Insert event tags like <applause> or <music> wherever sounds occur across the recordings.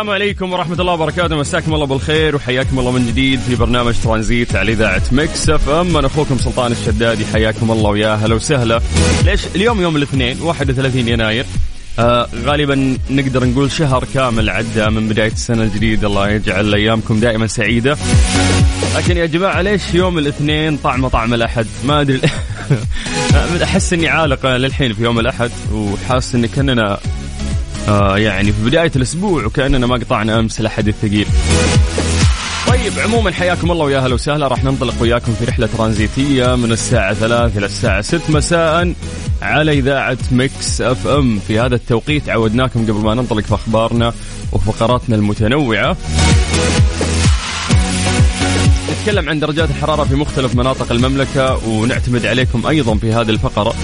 السلام عليكم ورحمة الله وبركاته. مساكم الله بالخير وحياكم الله من جديد في برنامج ترانزيت على إذاعة Mix FM. أنا أخوكم سلطان الشدادي. حياكم الله ويا هلا وسهلا. ليش اليوم يوم الاثنين؟ 31 يناير. آه غالبا نقدر نقول شهر كامل عدى من بداية السنة الجديدة. الله يجعل أيامكم دائما سعيدة. لكن يا جماعة ليش يوم الاثنين طعمه طعم الأحد؟ ما أدري. <laughs> أحس إني عالق للحين في يوم الأحد وحاسس إن كأننا آه يعني في بداية الأسبوع وكأننا ما قطعنا أمس الأحد الثقيل طيب عموما حياكم الله ويا أهلا وسهلا. راح ننطلق وياكم في رحلة ترانزيتية من الساعة 3 إلى الساعة 6 مساء على إذاعة Mix FM. في هذا التوقيت عودناكم قبل ما ننطلق في أخبارنا وفقراتنا المتنوعة. نتكلم عن درجات الحرارة في مختلف مناطق المملكة ونعتمد عليكم أيضا في هذه الفقرة.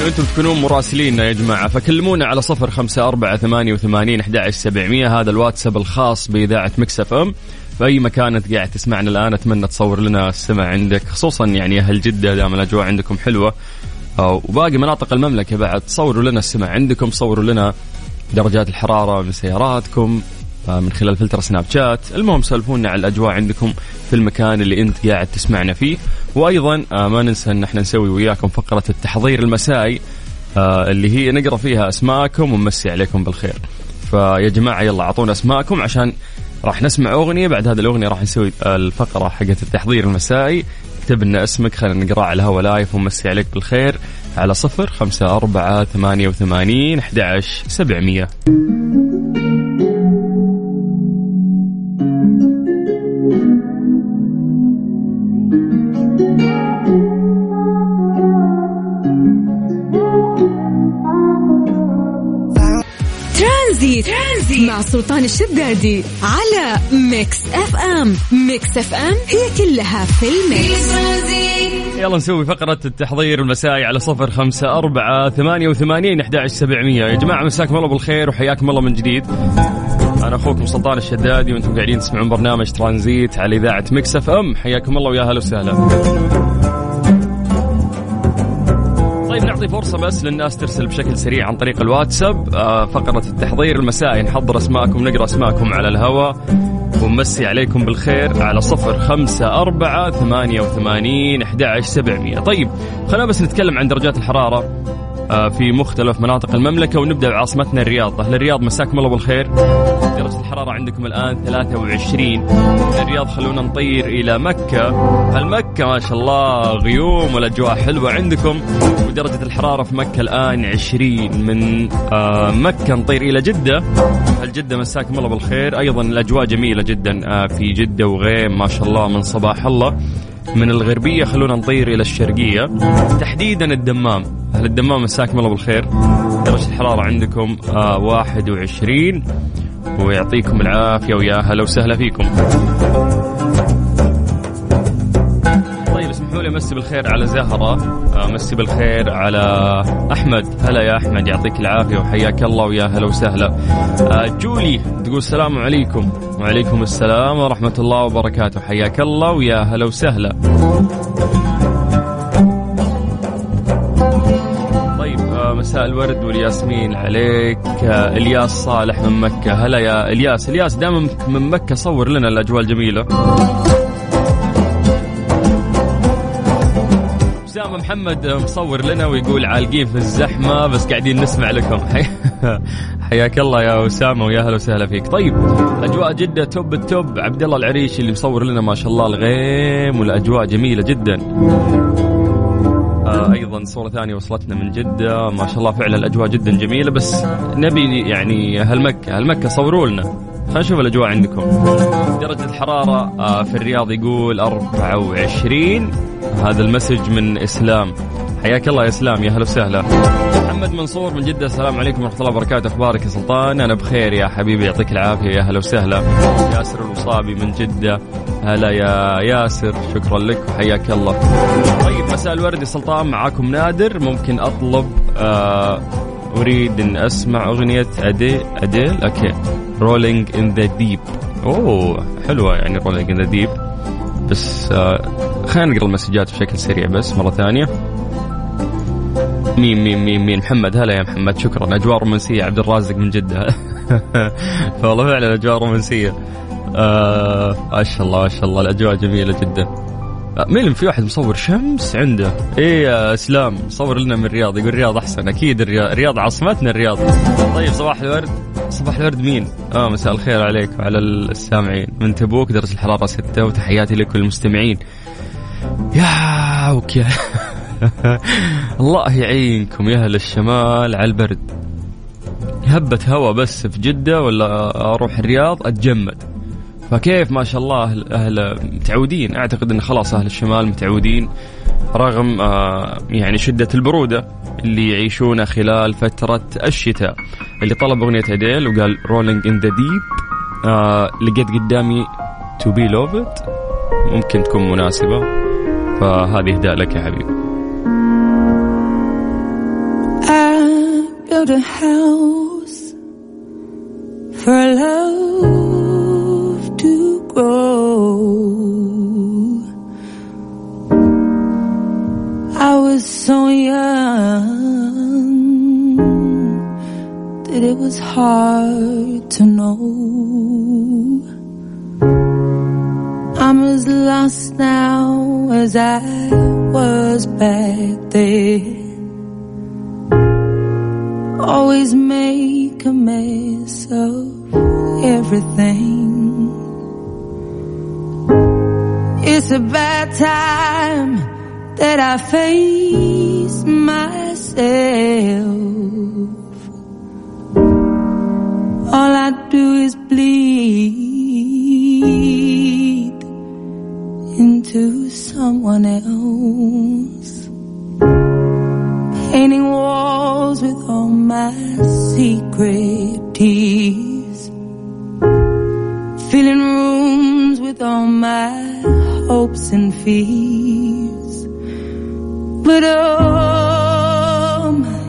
انه أنتم تكونون مراسلين يا جماعة. فكلمونا على صفر خمسة أربعة ثمانية وثمانين أحد سبعمية. هذا الواتساب الخاص بإذاعة Mix FM. في أي مكان أنت قاعد تسمعنا الآن أتمنى تصور لنا السمع عندك خصوصا يعني أهل جدة دام الأجواء عندكم حلوة. وباقي مناطق المملكة بعد صوروا لنا السمع عندكم صوروا لنا درجات الحرارة من سياراتكم. من خلال فلتر سناب شات المهم سولفونا على الأجواء عندكم في المكان اللي أنت قاعد تسمعنا فيه. وأيضا آه، ما ننسى أن إحنا نسوي وياكم فقرة التحضير المسائي آه، اللي هي نقرأ فيها أسماءكم ونمسي عليكم بالخير. فيا جماعة يلا أعطونا أسماءكم عشان راح نسمع أغنية بعد هذه الأغنية راح نسوي الفقرة حقت التحضير المسائي. اكتب لنا اسمك خلينا نقرأ على الهواء لايف ونمسي عليك بالخير. على صفر خمسة أربعة ثمانية وثمانين أحد سبعمية. مع سلطان الشدادي على Mix FM. Mix FM هي كلها في ال mix. يلا نسوي فقرة التحضير المسائي على صفر خمسة أربعة ثمانية وثمانين أحد سبعمية. يا جماعة مساكم الله بالخير وحياكم الله من جديد. أنا أخوكم سلطان الشدادي وأنتم قاعدين تسمعون برنامج ترانزيت على إذاعة Mix FM. حياكم الله ويا هلا وسهلا. نعطي فرصة بس للناس ترسل بشكل سريع عن طريق الواتساب آه، فقرة التحضير المسائي نحضر أسماءكم نقرأ أسماءكم على الهواء ونمسي عليكم بالخير على صفر خمسة أربعة ثمانية وثمانين أحد سبعمية. طيب خلينا بس نتكلم عن درجات الحرارة آه، في مختلف مناطق المملكة ونبدأ بعاصمتنا الرياض. أهل الرياض مساكم الله بالخير. درجة الحرارة عندكم الآن 23 من الرياض خلونا نطير إلى مكة. المكة ما شاء الله غيوم والأجواء حلوة عندكم؟ ودرجة الحرارة في مكة الآن 20 من آه، مكة نطير إلى جدة. هل جدة مساكم الله بالخير؟ أيضا الأجواء جميلة جدا آه، في جدة وغيم ما شاء الله من صباح الله. من الغربية خلونا نطير إلى الشرقية. تحديدا الدمام. أهل الدمام مساكم الله بالخير؟ درجة الحرارة عندكم آه 21 ويعطيكم العافية ويا هلا وسهلا فيكم. طيب اسمحوا لي أمسي بالخير على زهرة. أمسي بالخير على أحمد. هلا يا أحمد يعطيك العافية وحياك الله ويا هلا وسهلا. آه، جولي تقول السلام عليكم. وعليكم السلام ورحمة الله وبركاته. حياك الله ويا هلا وسهلا. مساء الورد والياسمين عليك. إلياس صالح من مكة. هلا يا إلياس. إلياس دائما من مكة صور لنا الأجواء الجميلة. أسامة محمد مصور لنا ويقول عالقين في الزحمة بس قاعدين نسمع لكم. <laughs> حياك الله يا أسامة ويا هلا وسهلا فيك. طيب أجواء جدة توب التوب. عبد الله العريشي اللي مصور لنا ما شاء الله الغيم والأجواء جميلة جدا. أيضا صورة ثانية وصلتنا من جدة. ما شاء الله فعلا الأجواء جدا جميلة بس نبي يعني أهل مكه أهل مكه صوروا لنا. خلينا نشوف الأجواء عندكم. درجة الحرارة آه في الرياض يقول 24 هذا ال message من إسلام. حياك الله يا إسلام يا هلا وسهلا. محمد منصور من جدة السلام عليكم ورحمة الله وبركاته. أخبارك يا سلطان؟ أنا بخير يا حبيبي يعطيك العافية. يا هلا وسهلا. ياسر الوصابي من جدة. هلا يا ياسر شكرا لك وحياك الله. طيب مساء الورد يا سلطان معاكم نادر. ممكن أطلب آه أريد أن أسمع أغنية أدي أديل؟ Okay. Rolling in the Deep أوه حلوة يعني Rolling in the Deep بس آه خلينا نقرأ المسجات بشكل سريع بس مرة ثانية. مين مين مين مين؟ محمد هلا يا محمد شكرا. أجواء رومانسية عبد الرازق من جدة. <laughs> والله فعلا أجواء رومانسية. آه ما شاء الله ما شاء الله الأجواء جميلة جدا. آه مين في واحد مصور شمس عنده. إيه يا إسلام صور لنا من الرياض يقول الرياض أحسن. أكيد الرياض, عاصمتنا الرياض. طيب صباح الورد. صباح الورد مين؟ آه مساء الخير عليك وعلى السامعين. من تبوك درجة الحرارة ستة وتحياتي لكل المستمعين. يا وكيا <laughs> <laughs> الله يعينكم يا أهل الشمال على البرد. هبة هوا بس في جدة ولا أروح الرياض؟ أتجمد. فكيف ما شاء الله أهل متعودين؟ أعتقد إن خلاص أهل الشمال متعودين رغم آه يعني شدة البرودة اللي يعيشونها خلال فترة الشتاء. اللي طلب أغنية اديل وقال Rolling in the Deep لقيت قدامي To Be Loved ممكن تكون مناسبة. فهذه إهداء لك يا حبيبي. Built a house for love to grow. I was so young that it was hard to know. I'm as lost now as I was back then always make a mess of everything. It's a bad time that I face myself. All I do is bleed into someone else. Painting my secret tears. Filling rooms with all my hopes and fears. But oh my,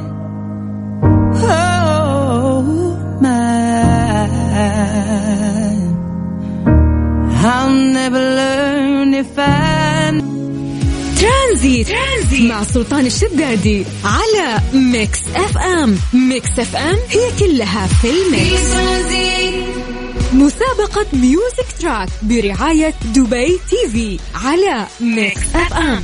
oh my, I'll never learn if I Transit. Transit مع سلطان الشدادي على Mix FM Mix FM هي كلها في ال mix مسابقة Music Track برعاية دبي TV على Mix FM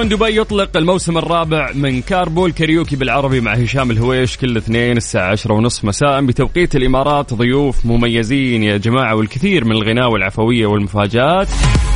تلفزيون دبي يطلق الموسم الرابع من Carpool Karaoke بالعربي مع هشام الهويش كل اثنين الساعة عشرة ونصف مساء بتوقيت الإمارات ضيوف مميزين يا جماعة والكثير من الغناء والعفوية والمفاجآت.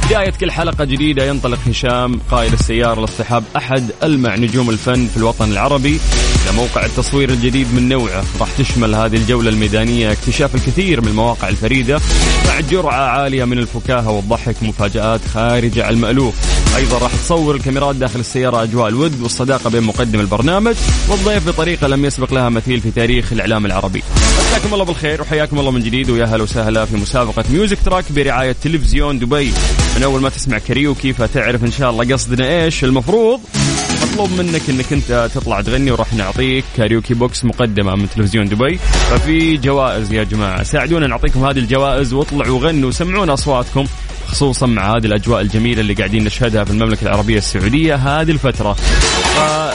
بداية كل حلقة جديدة ينطلق هشام قائد السيارة لاصطحاب أحد ألمع نجوم الفن في الوطن العربي. إلى موقع التصوير الجديد من نوعه راح تشمل هذه الجولة الميدانية اكتشاف الكثير من المواقع الفريدة. مع جرعة عالية من الفكاهة والضحك مفاجآت خارجة عن المألوف. أيضا راح تصور الكاميرات داخل السيارة أجواء الود والصداقة بين مقدم البرنامج والضيف بطريقة لم يسبق لها مثيل في تاريخ الإعلام العربي. مساكم الله بالخير وحياكم الله من جديد ويا هلا وسهلا في مسابقة Music Track برعاية تلفزيون دبي. من أول ما تسمع كاريوكي فتعرف إن شاء الله قصدنا إيش المفروض؟ مطلوب منك إنك أنت تطلع تغني وراح نعطيك karaoke box مقدمة من تلفزيون دبي. ففي جوائز يا جماعة. ساعدونا نعطيكم هذه الجوائز واطلعوا غنوا وسمعونا أصواتكم. خصوصا مع هذه الأجواء الجميلة اللي قاعدين نشهدها في المملكة العربية السعودية هذه الفترة.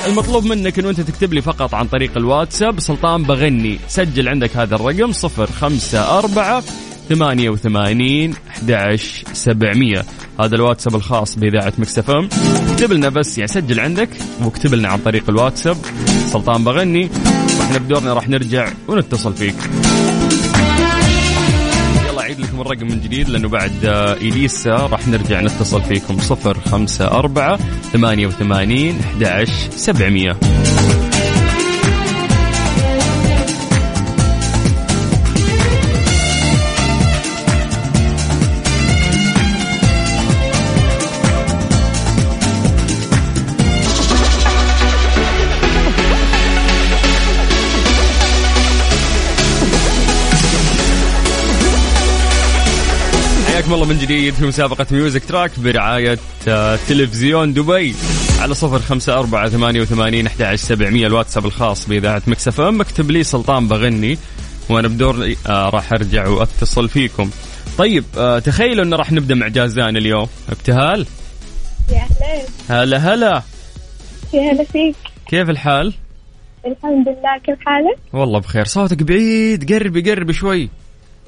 المطلوب منك انه أنت تكتب لي فقط عن طريق الواتساب سلطان بغني. سجل عندك هذا الرقم صفر خمسة أربعة 88 11 700 هذا الواتساب الخاص بإذاعة مكس إم. اكتب لنا بس يعني سجل عندك واكتب لنا عن طريق الواتساب. سلطان بغني وإحنا بدورنا راح نرجع ونتصل فيك. لكم الرقم من جديد لأنه بعد آه، إليسا راح نرجع نتصل فيكم 054 88 11 700 من جديد في مسابقة Music Track برعاية آه، تلفزيون دبي على صفر خمسة أربعة ثمانية وثمانين أحد سبعمية الواتساب الخاص بإذاعة Mix FM. اكتب لي سلطان بغني وأنا بدوري آه راح أرجع وأتصل فيكم. طيب آه تخيلوا أنه راح نبدأ مع جازان اليوم. أبتهال؟ يا هلا هلا. يا هلا فيك؟ كيف الحال؟ الحمد لله كيف حالك؟ والله بخير. صوتك بعيد قربي قربي شوي.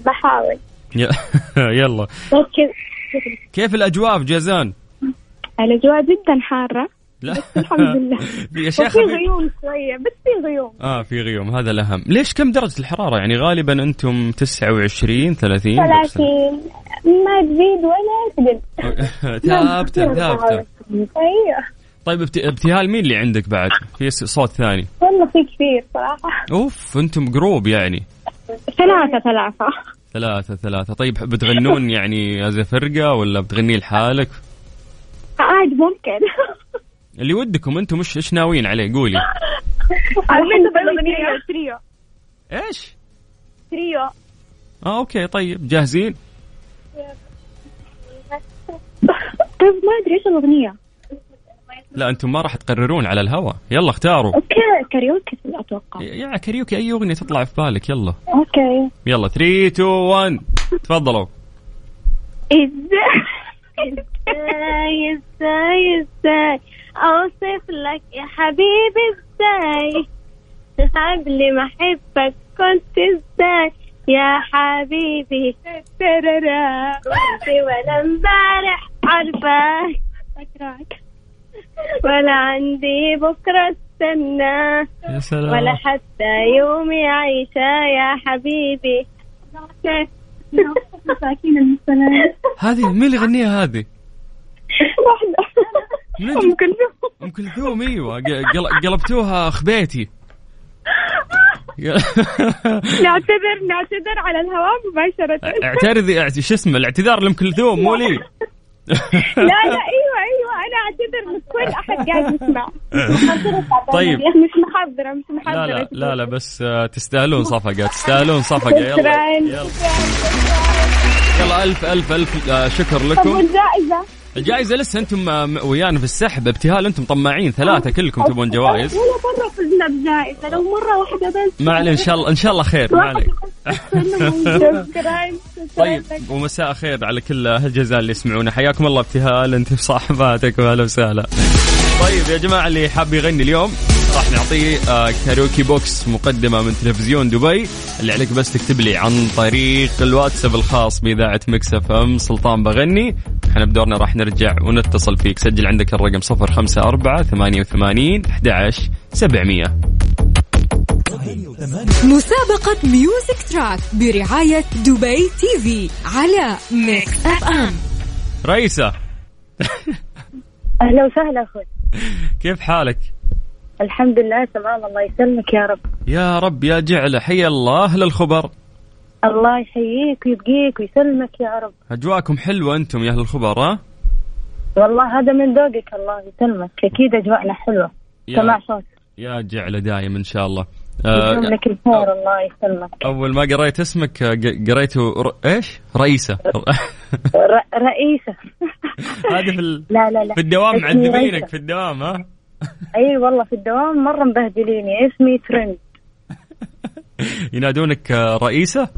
بحاول. <laughs> يلا. أوكي. كيف الأجواء في جازان؟ الأجواء جدا حارة. لا. الحمد لله. <laughs> يا شيخ وفي غيوم شوية بس في غيوم. آه في غيوم. هذا الأهم. ليش كم درجة الحرارة؟ يعني غالبا أنتم 29 30 30 ما تزيد ولا تقل. <laughs> ثابته ثابته أيوه. طيب ابت- ابتهال مين اللي عندك بعد؟ في صوت ثاني. والله في كثير صراحة. أوف أنتم group يعني. ثلاثة ثلاثة. ثلاثة ثلاثة. طيب بتغنون يعني as فرقة ولا بتغني لحالك؟ عاد ممكن. اللي ودكم أنتم مش إيش ناويين عليه؟ قولي. الحين trio trio. إيش؟ تريو. آه okay طيب جاهزين؟ طيب ما أدري إيش الأغنية. لا أنتم ما راح تقررون على الهوا. يلا اختاروا. Okay karaoke أتوقع. يا كاريوكي أي أغنية تطلع في بالك؟ يلا. Okay. يلا 3 2 1 تفضلوا. إزاي؟ إزاي إزاي إزاي؟ أوصف لك يا حبيبي إزاي؟ قبل ما أحبك كنت إزاي؟ يا حبيبي تررا. كنت ولا امبارح عارفاك. فاكراك. ولا عندي بكرة استنى يا سلام. ولا حتى يومي عايشة يا حبيبي. هذه مين اللي يغنيها هذه؟ واحدة. أجل- كلثوم. أم كلثوم إيوه. قلبتوها خبيتي <laughs> نعتذر نعتذر على الهواء مباشرة. اعترضي اعت- شو اسمه الاعتذار لأم كلثوم مو لي. لا لا إيوه إيوه. أنا أعتذر من كل أحد قاعد يسمع. <laughs> طيب. مش محضرة مش لا محضرة. لا لا لا بس آه، تستاهلون صفقة تستاهلون صفقة. يلا. يلا. يلا ألف ألف ألف آه، شكر لكم. الجائزة لسه أنتم ويانا في السحب ابتهال أنتم طماعين ثلاثة كلكم تبون جوائز. ولا مرة فزنا بجائزة لو مرة واحدة بس. ما عليه إن شاء الله إن شاء الله خير ما عليك. <laughs> طيب ومساء خير على كل أهل جازان اللي يسمعونا. حياكم الله ابتهال أنت وصاحباتك واهلا وسهلا. طيب يا جماعة اللي حاب يغني اليوم راح نعطيه آه، karaoke box مقدمة من تلفزيون دبي. اللي عليك بس تكتب لي عن طريق الواتساب الخاص بإذاعة Mix FM سلطان بغني. إحنا بدورنا راح نرجع ونتصل فيك. سجل عندك الرقم 054 88 11 700 مسابقة Music Track برعاية دبي TV على Mix FM رئيسة. أهلا وسهلا أخوي. كيف حالك؟ الحمد لله تمام الله يسلمك يا رب. يا رب يا جعلة حي الله أهل الخبر الله يحييك ويبقيك ويسلمك يا رب. أجواءكم حلوة أنتم يا أهل الخبر ها؟ والله هذا من ذوقك الله يسلمك. أكيد أجواءنا حلوة. سماع صوت يا جعله دايم إن شاء الله. آه لك الخير الله يسلمك. أول ما قريت اسمك آه، قريته ر... إيش؟ رئيسة. ر- رئيسة. <laughs> هذه في ال... لا لا لا. في الدوام معذبينك. في الدوام ها؟ أي والله في الدوام مرة مبهدليني. اسمي ترند. <laughs> ينادونك آه، رئيسة؟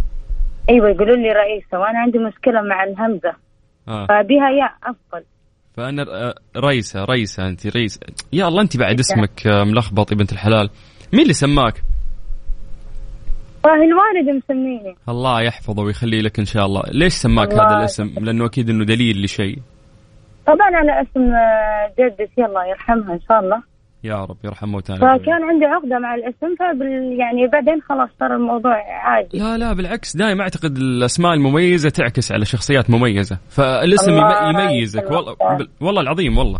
أيوه يقولوا لي رئيسة وأنا عندي مشكلة مع الهمزة. آه. فبها يا أفضل. فأنا آه، رئيسة رئيسة أنت رئيسه يا الله أنت بعد اسمك آه، ملخبط يا بنت الحلال. مين اللي سماك؟ الوالد مسميني. الله يحفظه ويخليه لك إن شاء الله. ليش سماك هذا الاسم؟ لأنه أكيد إنه دليل لشيء. طبعا على اسم آه، جدتي الله يرحمها إن شاء الله. يا رب يرحم موتانا فكان عندي عقدة مع الاسم فبال يعني بعدين خلاص صار الموضوع عادي. لا لا بالعكس دائما أعتقد الأسماء المميزة تعكس على شخصيات مميزة. فالاسم يميزك. والله والله العظيم والله.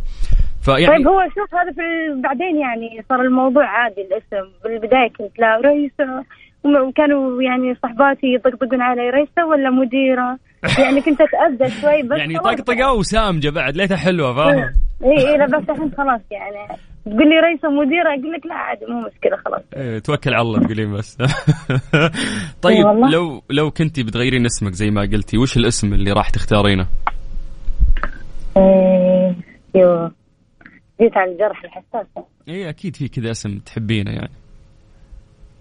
فيعني طيب هو شوف هذا في بعدين يعني صار الموضوع عادي الاسم. بالبداية كنت لا رئيسة وكانوا يعني صحباتي يطقطقون علي رئيسة ولا مديرة؟ يعني كنت أتأذى شوي بس يعني طقطقة وسامجة بعد ليتها حلوة فاهم؟ اي اي لا بس الحين خلاص يعني. تقول لي رئيسه مديره أقول لك لا عادي مو مشكلة خلاص. إيه، توكل على الله تقولين بس. <laughs> طيب إي والله. لو لو كنتي بتغيرين اسمك زي ما قلتي وش الاسم اللي راح تختارينه؟ إيه، يو جيت على الجرح الحساس. اي أكيد في كذا اسم تحبينه يعني.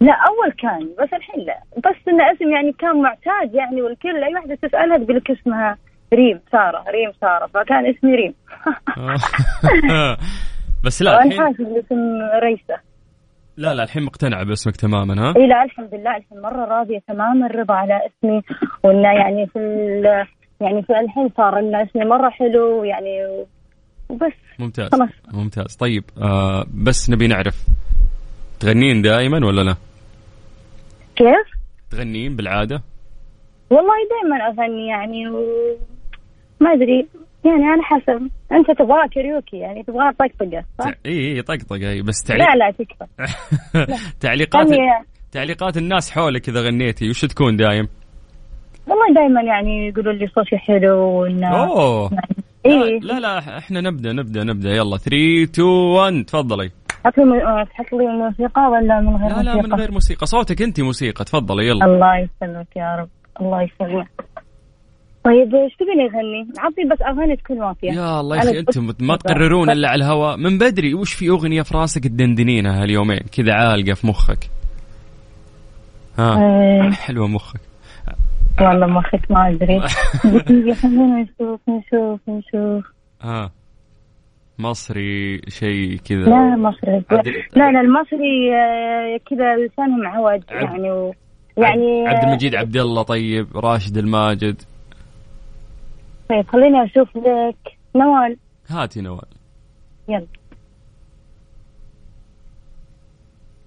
لا أول كان بس الحين لا. بس إن اسم يعني كان معتاد يعني والكل أي واحدة تسألها تقول لك اسمها ريم سارة ريم سارة فكان اسمي ريم. <laughs> <laughs> بس لا الحين اسم ريسه لا لا الحين مقتنعه باسمك تماما ها؟ اي لا الحمد لله الحين مرة راضية تماما الرضا على اسمي وإنه يعني في ال- يعني في الحين صار ان اسمي مرة حلو يعني وبس ممتاز خلاص. ممتاز طيب آه بس نبي نعرف تغنين دائما ولا لا؟ كيف؟ تغنين بالعادة؟ والله دائما أغني يعني و... ما أدري يعني على حسب. أنت تبغى كاريوكي يعني تبغى طقطقة صح؟ إي إي طقطقة إي بس تعليق لا لا تكفى. <laughs> تعليقات تعليقات الناس حولك إذا غنيتي وش تكون دايم؟ والله دائما يعني يقولوا لي صوتي حلو وانه أوه. إي. لا لا إحنا نبدأ نبدأ نبدأ. يلا 3 2 1 تفضلي. تحط لي تحط لي موسيقى ولا من غير لا لا موسيقى؟ من غير موسيقى. صوتك أنت موسيقى تفضلي يلا. الله يسلمك يا رب. الله يسلمك. طيب إيش تبيني اغني؟ عطي بس أغاني تكون وافيه يا الله يا أخي أنتم ما تقررون إلا على الهواء. من بدري وش في أغنية في راسك تدندنينها هاليومين؟ كذا عالقة في مخك. ها آه، حلوة مخك. والله مخك ما أدري. خلينا <laughs> نشوف نشوف نشوف. ها مصري شيء كذا. لا مصري. لا لا المصري آه، كذا لسانهم عوج يعني و يعني عبد المجيد عبد الله طيب راشد الماجد. طيب خليني أشوف لك. نوال. هاتي نوال. يلا.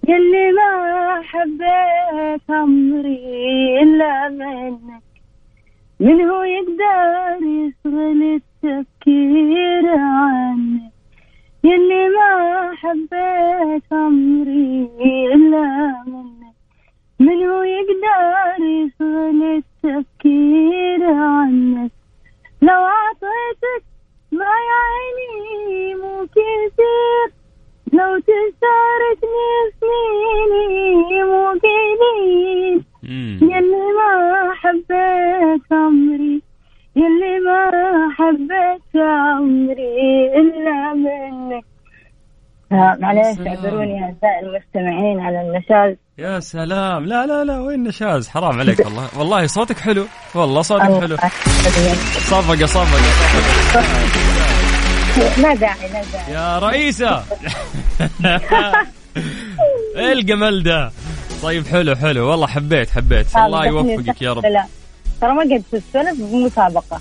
يلي ما حبيت عمري إلا منك. من هو يا سلام. لا لا لا وين نشاز؟ حرام عليك <laughs> والله. والله صوتك حلو. والله صوتك حلو. صفقة صفقة صفقة. لا داعي لا داعي يا رئيسة. <laughs> إيه الجمال ده طيب حلو حلو. والله حبيت حبيت. الله يوفقك يا رب. لا ترى ما قد تسولف بمسابقة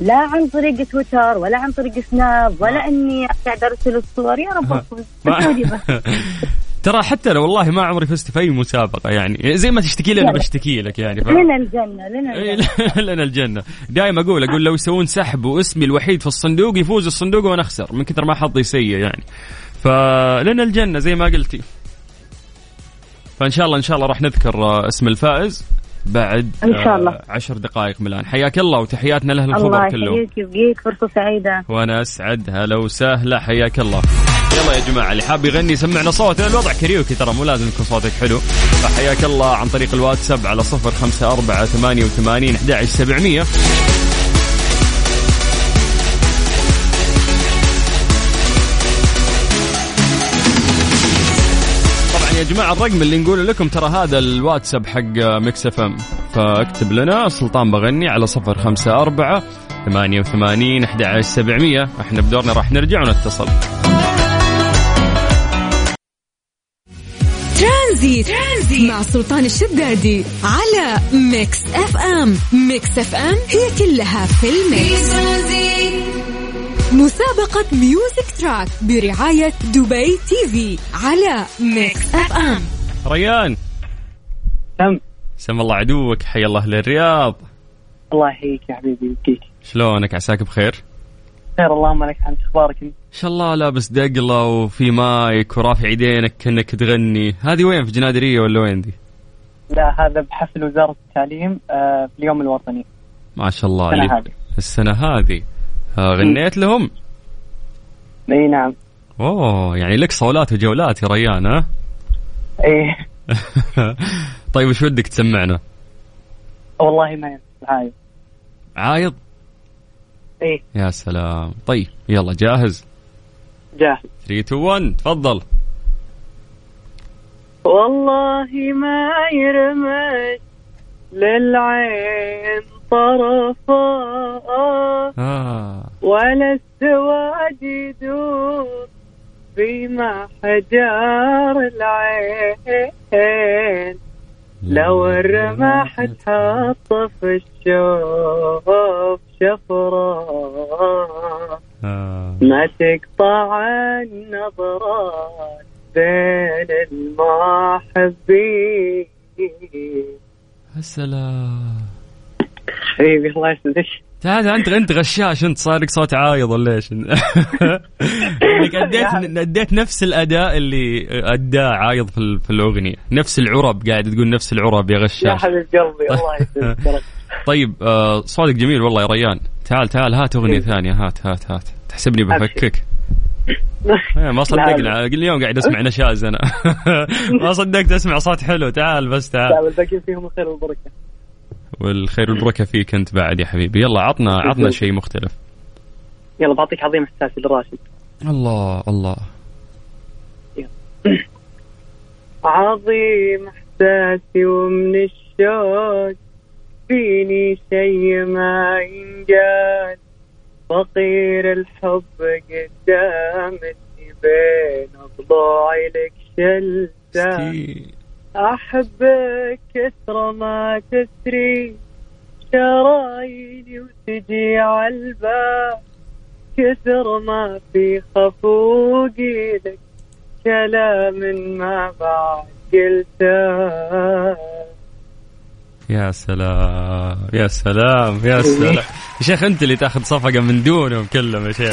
لا عن طريق تويتر ولا عن طريق سناب ولا إني قاعد أرسل الصور. يا رب أفوز. <laughs> ترى حتى لو والله ما عمري فزت في أي مسابقة يعني. زي ما تشتكي لي أنا. بشتكي لك يعني فاهم؟ لنا الجنة لنا إيه، الجنة. <laughs> لنا الجنة. دائما أقول أقول لو يسوون سحب واسمي الوحيد في الصندوق يفوز الصندوق وأنا أخسر. من كثر ما حظي سيء يعني. فلنا الجنة زي ما قلتي. فإن شاء الله إن شاء الله راح نذكر آه، اسم الفائز بعد إن شاء الله. آه، عشر دقائق من الان حياك الله وتحياتنا لأهل الخبر الله كلهم. يحييك ويبقيك فرصة سعيدة. وأنا أسعد. هلا وسهلا. حياك الله. يلا يا جماعة اللي حاب يغني سمعنا صوته. الوضع كاريوكي ترى مو لازم يكون صوتك حلو. فحياك الله عن طريق الواتساب على صفر خمسة أربعة ثمانية وثمانين أحد سبعمية. طبعا يا جماعة الرقم اللي نقوله لكم ترى هذا الواتساب حق Mix FM. فاكتب لنا سلطان بغني على صفر خمسة أربعة ثمانية وثمانين أحد سبعمية. إحنا بدورنا راح نرجع ونتصل. Transit, Transit. مع سلطان الشدادي على Mix FM. Mix FM هي كلها في ال mix. مسابقة Music Track برعاية دبي TV على Mix FM. ريان. تم سم الله عدوك حي الله للرياض. الله يحييك يا حبيبي يبقيك شلونك؟ عساك بخير؟ خير اللهم لك حمد أخبارك أنت؟ ان شاء الله لابس دقله وفي مايك ورافع يدينك كأنك تغني. هذه وين؟ في جنادريه ولا وين دي؟ لا هذا بحفل وزارة التعليم آه، في اليوم الوطني. ما شاء الله. السنة هذه. السنة هذه. آه، غنيت لهم؟ إي نعم. أوه يعني لك صولات وجولات يا ريان ها؟ إي. <laughs> طيب وش ودك تسمعنا؟ والله ما عايز عايض؟ إي. يا سلام. طيب يلا جاهز؟ جاهز 3 2 1 تفضل. والله ما يرمش للعين طرفا. آه. ولا السواد يدور في محجار العين. لو الرمح تحط في الشوف شفرة آه. ما تقطع النظرات بين المحبين. السلام حبيبي الله يسعدك. تعال انت انت غشاش انت صار لك صوت عايض ولا إيش؟ انك <laughs> أديت أديت نفس الأداء اللي أداه عايض في, في الأغنية، نفس العرب قاعد تقول نفس العرب يا يا غشاش. حبيب قلبي الله <laughs> يسعدك. طيب آه صوتك جميل والله يا ريان، تعال تعال هات أغنية ثانية هات هات هات. تحسبني بفكك. <laughs> إيه، ما صدقنا. اليوم قاعد أسمع <laughs> نشاز أنا. <laughs> ما صدقت أسمع صوت حلو. تعال بس تعال. لا الباقيين فيهم الخير والبركة. والخير والبركة فيك أنت بعد يا حبيبي. يلا عطنا عطنا شيء مختلف. يلا بعطيك عظيم احساسي لراشد الله الله. <clears throat> عظيم إحساسي ومن الشوق. فيني شي ما ينقال فقير الحب قدامك بين ضلوعي لك شلتان. ستي. أحبك كثر ما تسري. شراييني وتجي عالباب كثر ما في خفوقي لك. كلام ما بعد قلته يا سلام يا سلام يا سلام. يا شيخ أنت اللي تأخذ صفقة من دونهم كلهم يا شيخ.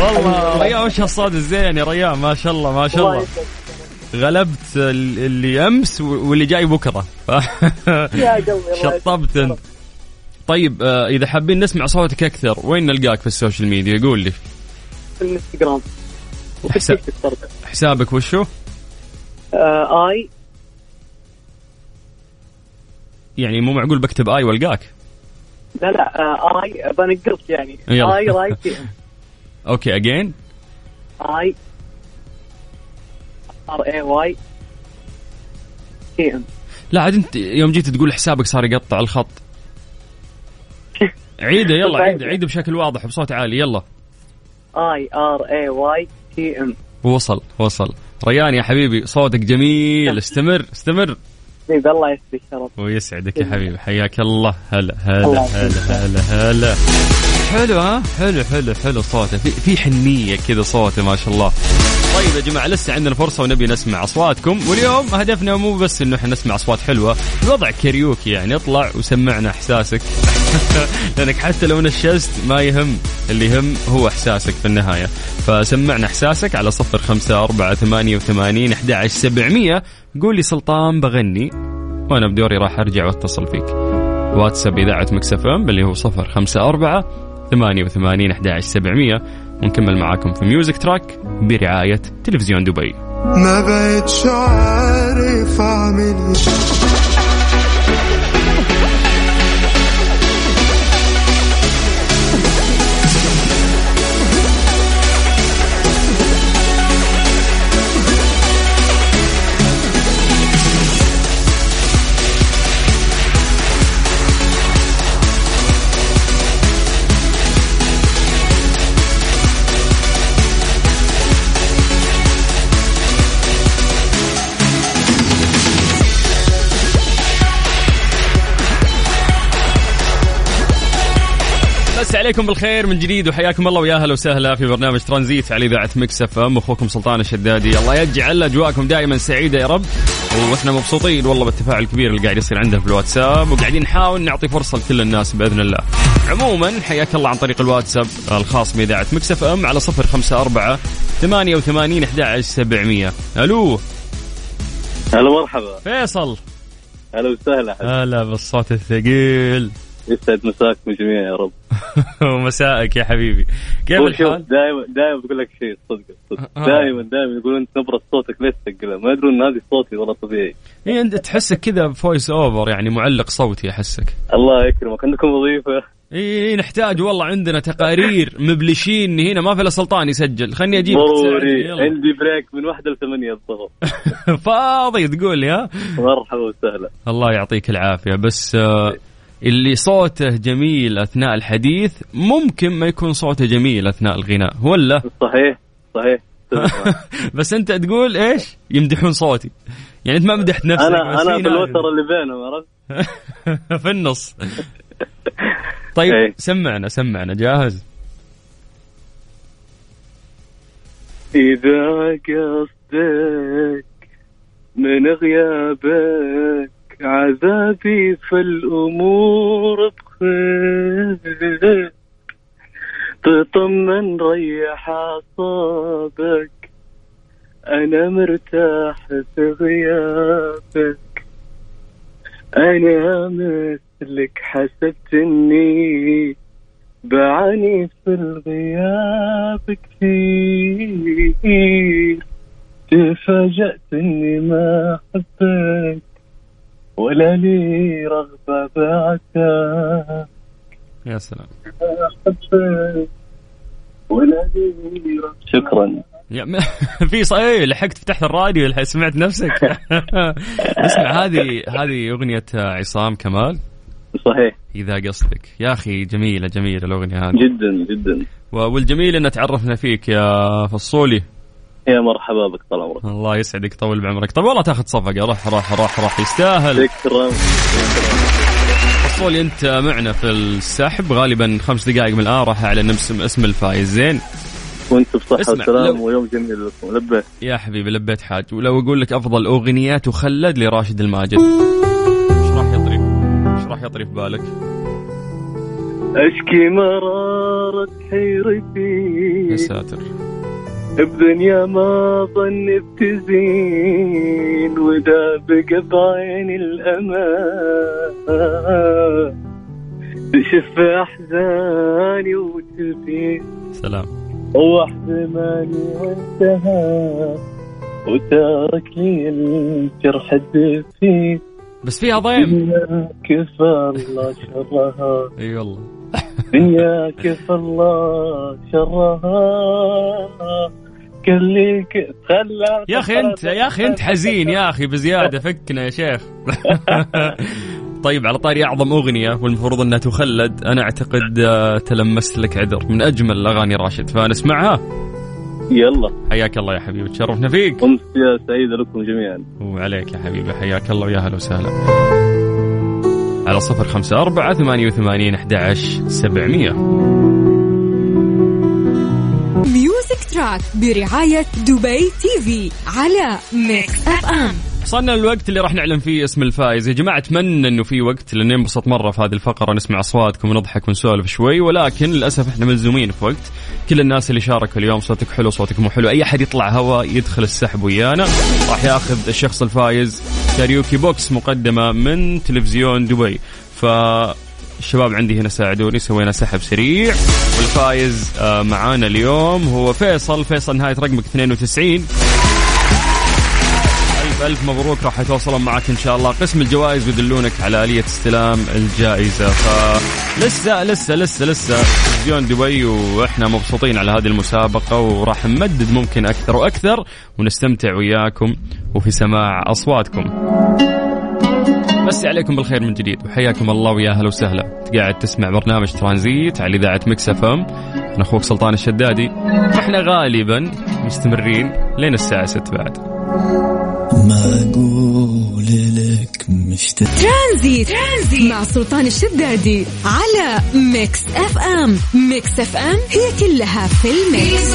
والله ريان وش هالصوت الزين يا ريان ما شاء الله ما شاء الله. غلبت ال- اللي أمس واللي جاي بكرة. <laughs> شطبت أنت. طيب آه، إذا حابين نسمع صوتك أكثر وين نلقاك في السوشيال ميديا؟ قول لي. في الانستغرام. وفي. حسابك وشو؟ آه I يعني مو معقول بكتب I والقاك. لا لا آه آي بنقلك يعني. يلا. آي رايت تي ام أوكي اجين آي. ار اي واي. تي ام لا عاد أنت يوم جيت تقول حسابك صار يقطع الخط. <laughs> عيده يلا عيده عيده بشكل واضح بصوت عالي يلا. آي آر اي واي تي إم. وصل وصل. ريان يا حبيبي صوتك جميل. <laughs> استمر استمر. حبيبي الله يسعدك يا رب. ويسعدك يا حبيبي. حياك الله. هلا هلا هلا. هلا هلا حلو ها؟ حلو حلو حلو صوته. في, في حنية كذا صوته ما شاء الله. طيب يا جماعة لسه عندنا فرصة ونبي نسمع أصواتكم. واليوم هدفنا مو بس إنه إحنا نسمع أصوات حلوة. بوضع كاريوكي يعني. اطلع وسمعنا إحساسك. <laughs> لانك حتى لو نشزت ما يهم اللي يهم هو إحساسك في النهاية. فسمعنا إحساسك على صفر خمسة أربعة ثمانية وثمانين أحد عشر سبعمية. قول لي سلطان بغني وأنا بدوري راح أرجع وأتصل فيك. واتساب إذاعة Mix FM اللي هو صفر خمسة أربعة ثمانية وثمانين أحد عشر سبعمية. ونكمل معاكم في Music Track برعاية تلفزيون دبي. ما بقتش عارف أعمل مسي عليكم بالخير من جديد وحياكم الله ويا أهلا وسهلا في برنامج ترانزيت على إذاعة Mix FM. أخوكم سلطان الشدادي. الله يجعل اجواءكم دائما سعيدة يا رب. وإحنا مبسوطين والله بالتفاعل الكبير اللي قاعد يصير عندنا في الواتساب. وقاعدين نحاول نعطي فرصة لكل الناس بإذن الله. عموما حياك الله عن طريق الواتساب الخاص بإذاعة Mix FM على صفر خمسة أربعة ثمانية وثمانين أحد سبعمية. ألو. هلا مرحبا فيصل. هلا وسهلا. هلا بالصوت الثقيل. يسعد مساكم جميعا يا رب. <laughs> ومسائك يا حبيبي. كيف الحال؟ دائما دائما بقول لك شيء صدق صدق. آه. دائما دائما يقولون أنت نبرة صوتك ليش تسجلها ما يدرون إن هذه صوتي والله طبيعي. إيه أنت تحسك كذا voice over يعني معلق صوتي أحسك. الله يكرمك. عندكم وظيفة؟ اي نحتاج والله عندنا تقارير <laughs> مبلشين هنا ما في إلا سلطان يسجل. خلني أجيب ضروري. عندي break من واحدة لثمانية الظهر. <laughs> فاضي تقول لي ها؟ مرحبا وسهلا. الله يعطيك العافية. بس آه، اللي صوته جميل أثناء الحديث ممكن ما يكون صوته جميل أثناء الغناء ولا؟ صحيح صحيح. <laughs> بس أنت تقول إيش؟ يمدحون صوتي. يعني أنت ما مدحت نفسك أنا أنا في الوتر اللي بينهم عرفت؟ <laughs> في النص. طيب إيه. سمعنا سمعنا جاهز؟ إذا قصدك من غيابك عذابي في الأمور. بخير تطمن ريح أعصابك. أنا مرتاح في غيابك. أنا مثلك حسبت إني بعاني في الغياب كثير. تفاجأت إني ما احبك ولا لي رغبة بعدك. يا سلام. ولا لي رغبة. شكرا. يا م- <laughs> في صحيح لحقت فتحت الراديو سمعت نفسك. <laughs> اسمع هذه هذه أغنية عصام كمال. صحيح. إذا قصدك. يا أخي جميلة جميلة الأغنية هذه. جدا جدا. والجميل إن تعرفنا فيك يا فصولي. يا مرحبا بك طال عمرك. الله يسعدك طول بعمرك. طيب والله تاخذ صفقة. راح راح راح راح يستاهل. شكرا. فصولي أنت معنا في السحب. غالبا خمس دقائق من الآن راح أعلن اسم اسم الفايز زين. وأنت بصحة وسلام ويوم جميل لكم. لبيت. يا حبيبي لبيت حاج. ولو أقول لك أفضل اغنيه تخلد لراشد الماجد. إيش راح يطري؟ إيش راح يطري في بالك؟ أشكي مرارة حيرتي. يا ساتر. بدنيا ما ظن بتزين ودا بقى بعين الأمان. تشف أحزاني وتبين سلام. وحدة ماني وانتهى. وتارك لي الجرح الدفين بس فيها ضيم. كفى الله شرها. إي والله. دنيا كفى الله شرها. خلى يا أخي أنت يا أخي أنت حزين يا أخي بزيادة فكنا يا شيخ. <laughs> طيب على طاري أعظم أغنية والمفروض أنها تخلد أنا أعتقد آه، تلمست لك عذر. من أجمل اغاني راشد فنسمعها. يلا. حياك الله يا حبيبي تشرفنا فيك. أمسية سعيدة لكم جميعا. وعليك يا حبيبي حياك الله ويا هلا وسهلا. على صفر خمسة أربعة ثمانية وثمانين أحد عشر سبعمية. Track برعاية دبي TV على Mix FM وصلنا الوقت اللي راح نعلن فيه اسم الفائز. يا جماعة أتمنى أنه في وقت لأن ننبسط مرة في هذه الفقرة نسمع أصواتكم ونضحك ونسولف شوي ولكن للأسف إحنا ملزومين في وقت. كل الناس اللي شاركوا اليوم صوتك حلو صوتك مو حلو أي أحد يطلع هوا يدخل السحب ويانا. راح ياخذ الشخص الفايز karaoke box مقدمة من تلفزيون دبي. ف الشباب عندي هنا ساعدوني سوينا سحب سريع. والفايز آه، معانا اليوم هو فيصل. فيصل نهاية رقمك 92 ألف ألف مبروك راح يتواصلون معك إن شاء الله. قسم الجوائز بيدلونك على آلية استلام الجائزة. فلسه لسه لسه لسه تلفزيون دبي وإحنا مبسوطين على هذه المسابقة وراح نمدد ممكن أكثر وأكثر ونستمتع وياكم وفي سماع أصواتكم. مسي عليكم بالخير من جديد. وحياكم الله ويا أهلا وسهلا. قاعد تسمع برنامج ترانزيت على إذاعة Mix FM. أنا أخوك سلطان الشدادي. وإحنا غالبا مستمرين لين الساعة 6 بعد. ما أقول لك مشتاق. Transit. Transit مع سلطان الشدادي على Mix FM. Mix FM هي كلها في ال mix.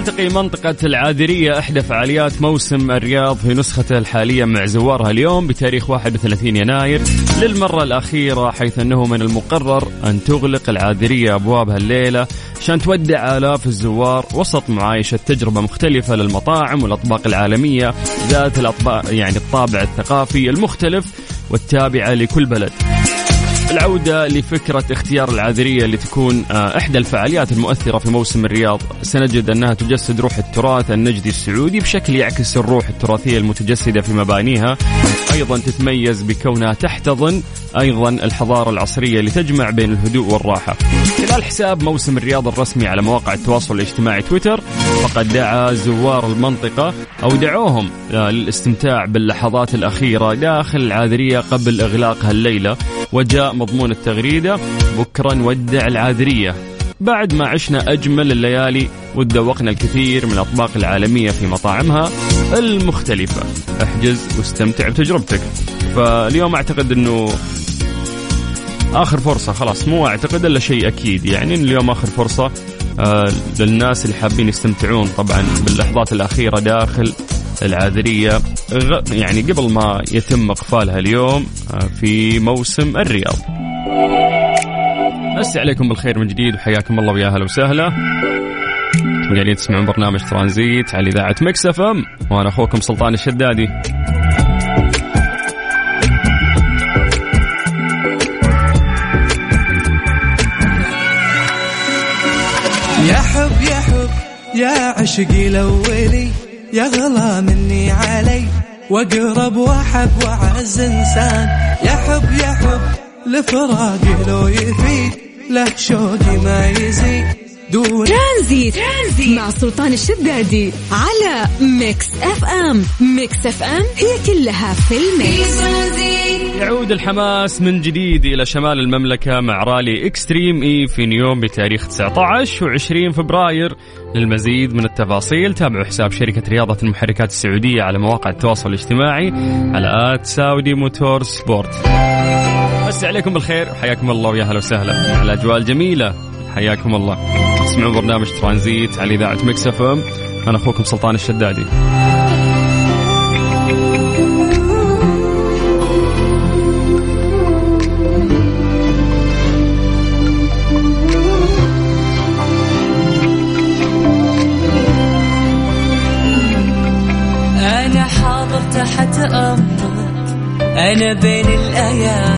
تلتقي منطقة العاذرية إحدى فعاليات موسم الرياض في نسخته الحالية مع زوارها اليوم بتاريخ 31 يناير. للمرة الأخيرة حيث أنه من المقرر أن تغلق العادرية أبوابها الليلة عشان تودع آلاف الزوار وسط معايشة تجربة مختلفة للمطاعم والأطباق العالمية ذات الأطباق يعني الطابع الثقافي المختلف والتابعة لكل بلد. العودة لفكرة اختيار العاذرية اللي تكون آه، إحدى الفعاليات المؤثرة في موسم الرياض. سنجد أنها تجسد روح التراث النجدي السعودي بشكل يعكس الروح التراثية المتجسدة في مبانيها. أيضا تتميز بكونها تحتضن أيضا الحضارة العصرية اللي تجمع بين الهدوء والراحة. خلال حساب موسم الرياض الرسمي على مواقع التواصل الاجتماعي تويتر فقد دعا زوار المنطقة أو دعوهم آه، للاستمتاع باللحظات الأخيرة داخل العاذرية قبل إغلاقها الليلة وجاء مضمون التغريدة. بكرا نودع العاذرية بعد ما عشنا أجمل الليالي وتذوقنا الكثير من الأطباق العالمية في مطاعمها المختلفة. احجز واستمتع بتجربتك. فاليوم أعتقد أنه آخر فرصة. خلاص مو أعتقد إلا شيء أكيد. يعني اليوم آخر فرصة آه للناس اللي حابين يستمتعون طبعا باللحظات الأخيرة داخل العاذرية يعني قبل ما يتم إقفالها اليوم آه في موسم الرياض. مسي عليكم بالخير من جديد وحياكم الله ويا أهلا وسهلا. قاعدين تسمعون برنامج ترانزيت على إذاعة Mix FM وأنا أخوكم سلطان الشدادي. يا حب يا حب يا عشقي الاولي يا غلا مني علي واقرب واحب وأعز إنسان. يا حب يا حب لفراقي لو يفيد له شوقي ما يزيد. دون Transit. Transit مع سلطان الشدادي على Mix FM. Mix FM هي كلها في ال mix. يعود الحماس من جديد إلى شمال المملكة مع رالي Extreme E في نيوم بتاريخ 19 و20 فبراير. للمزيد من التفاصيل تابعوا حساب شركة رياضة المحركات السعودية على مواقع التواصل الاجتماعي على at Saudi Motorsport. بس عليكم بالخير وحياكم الله ويا أهلا وسهلا. على الاجواء الجميلة حياكم الله. تسمعون برنامج ترانزيت على إذاعة Mix FM. أنا أخوكم سلطان الشدادي. أنا حاضر تحت أمرك. أنا بين الأيام.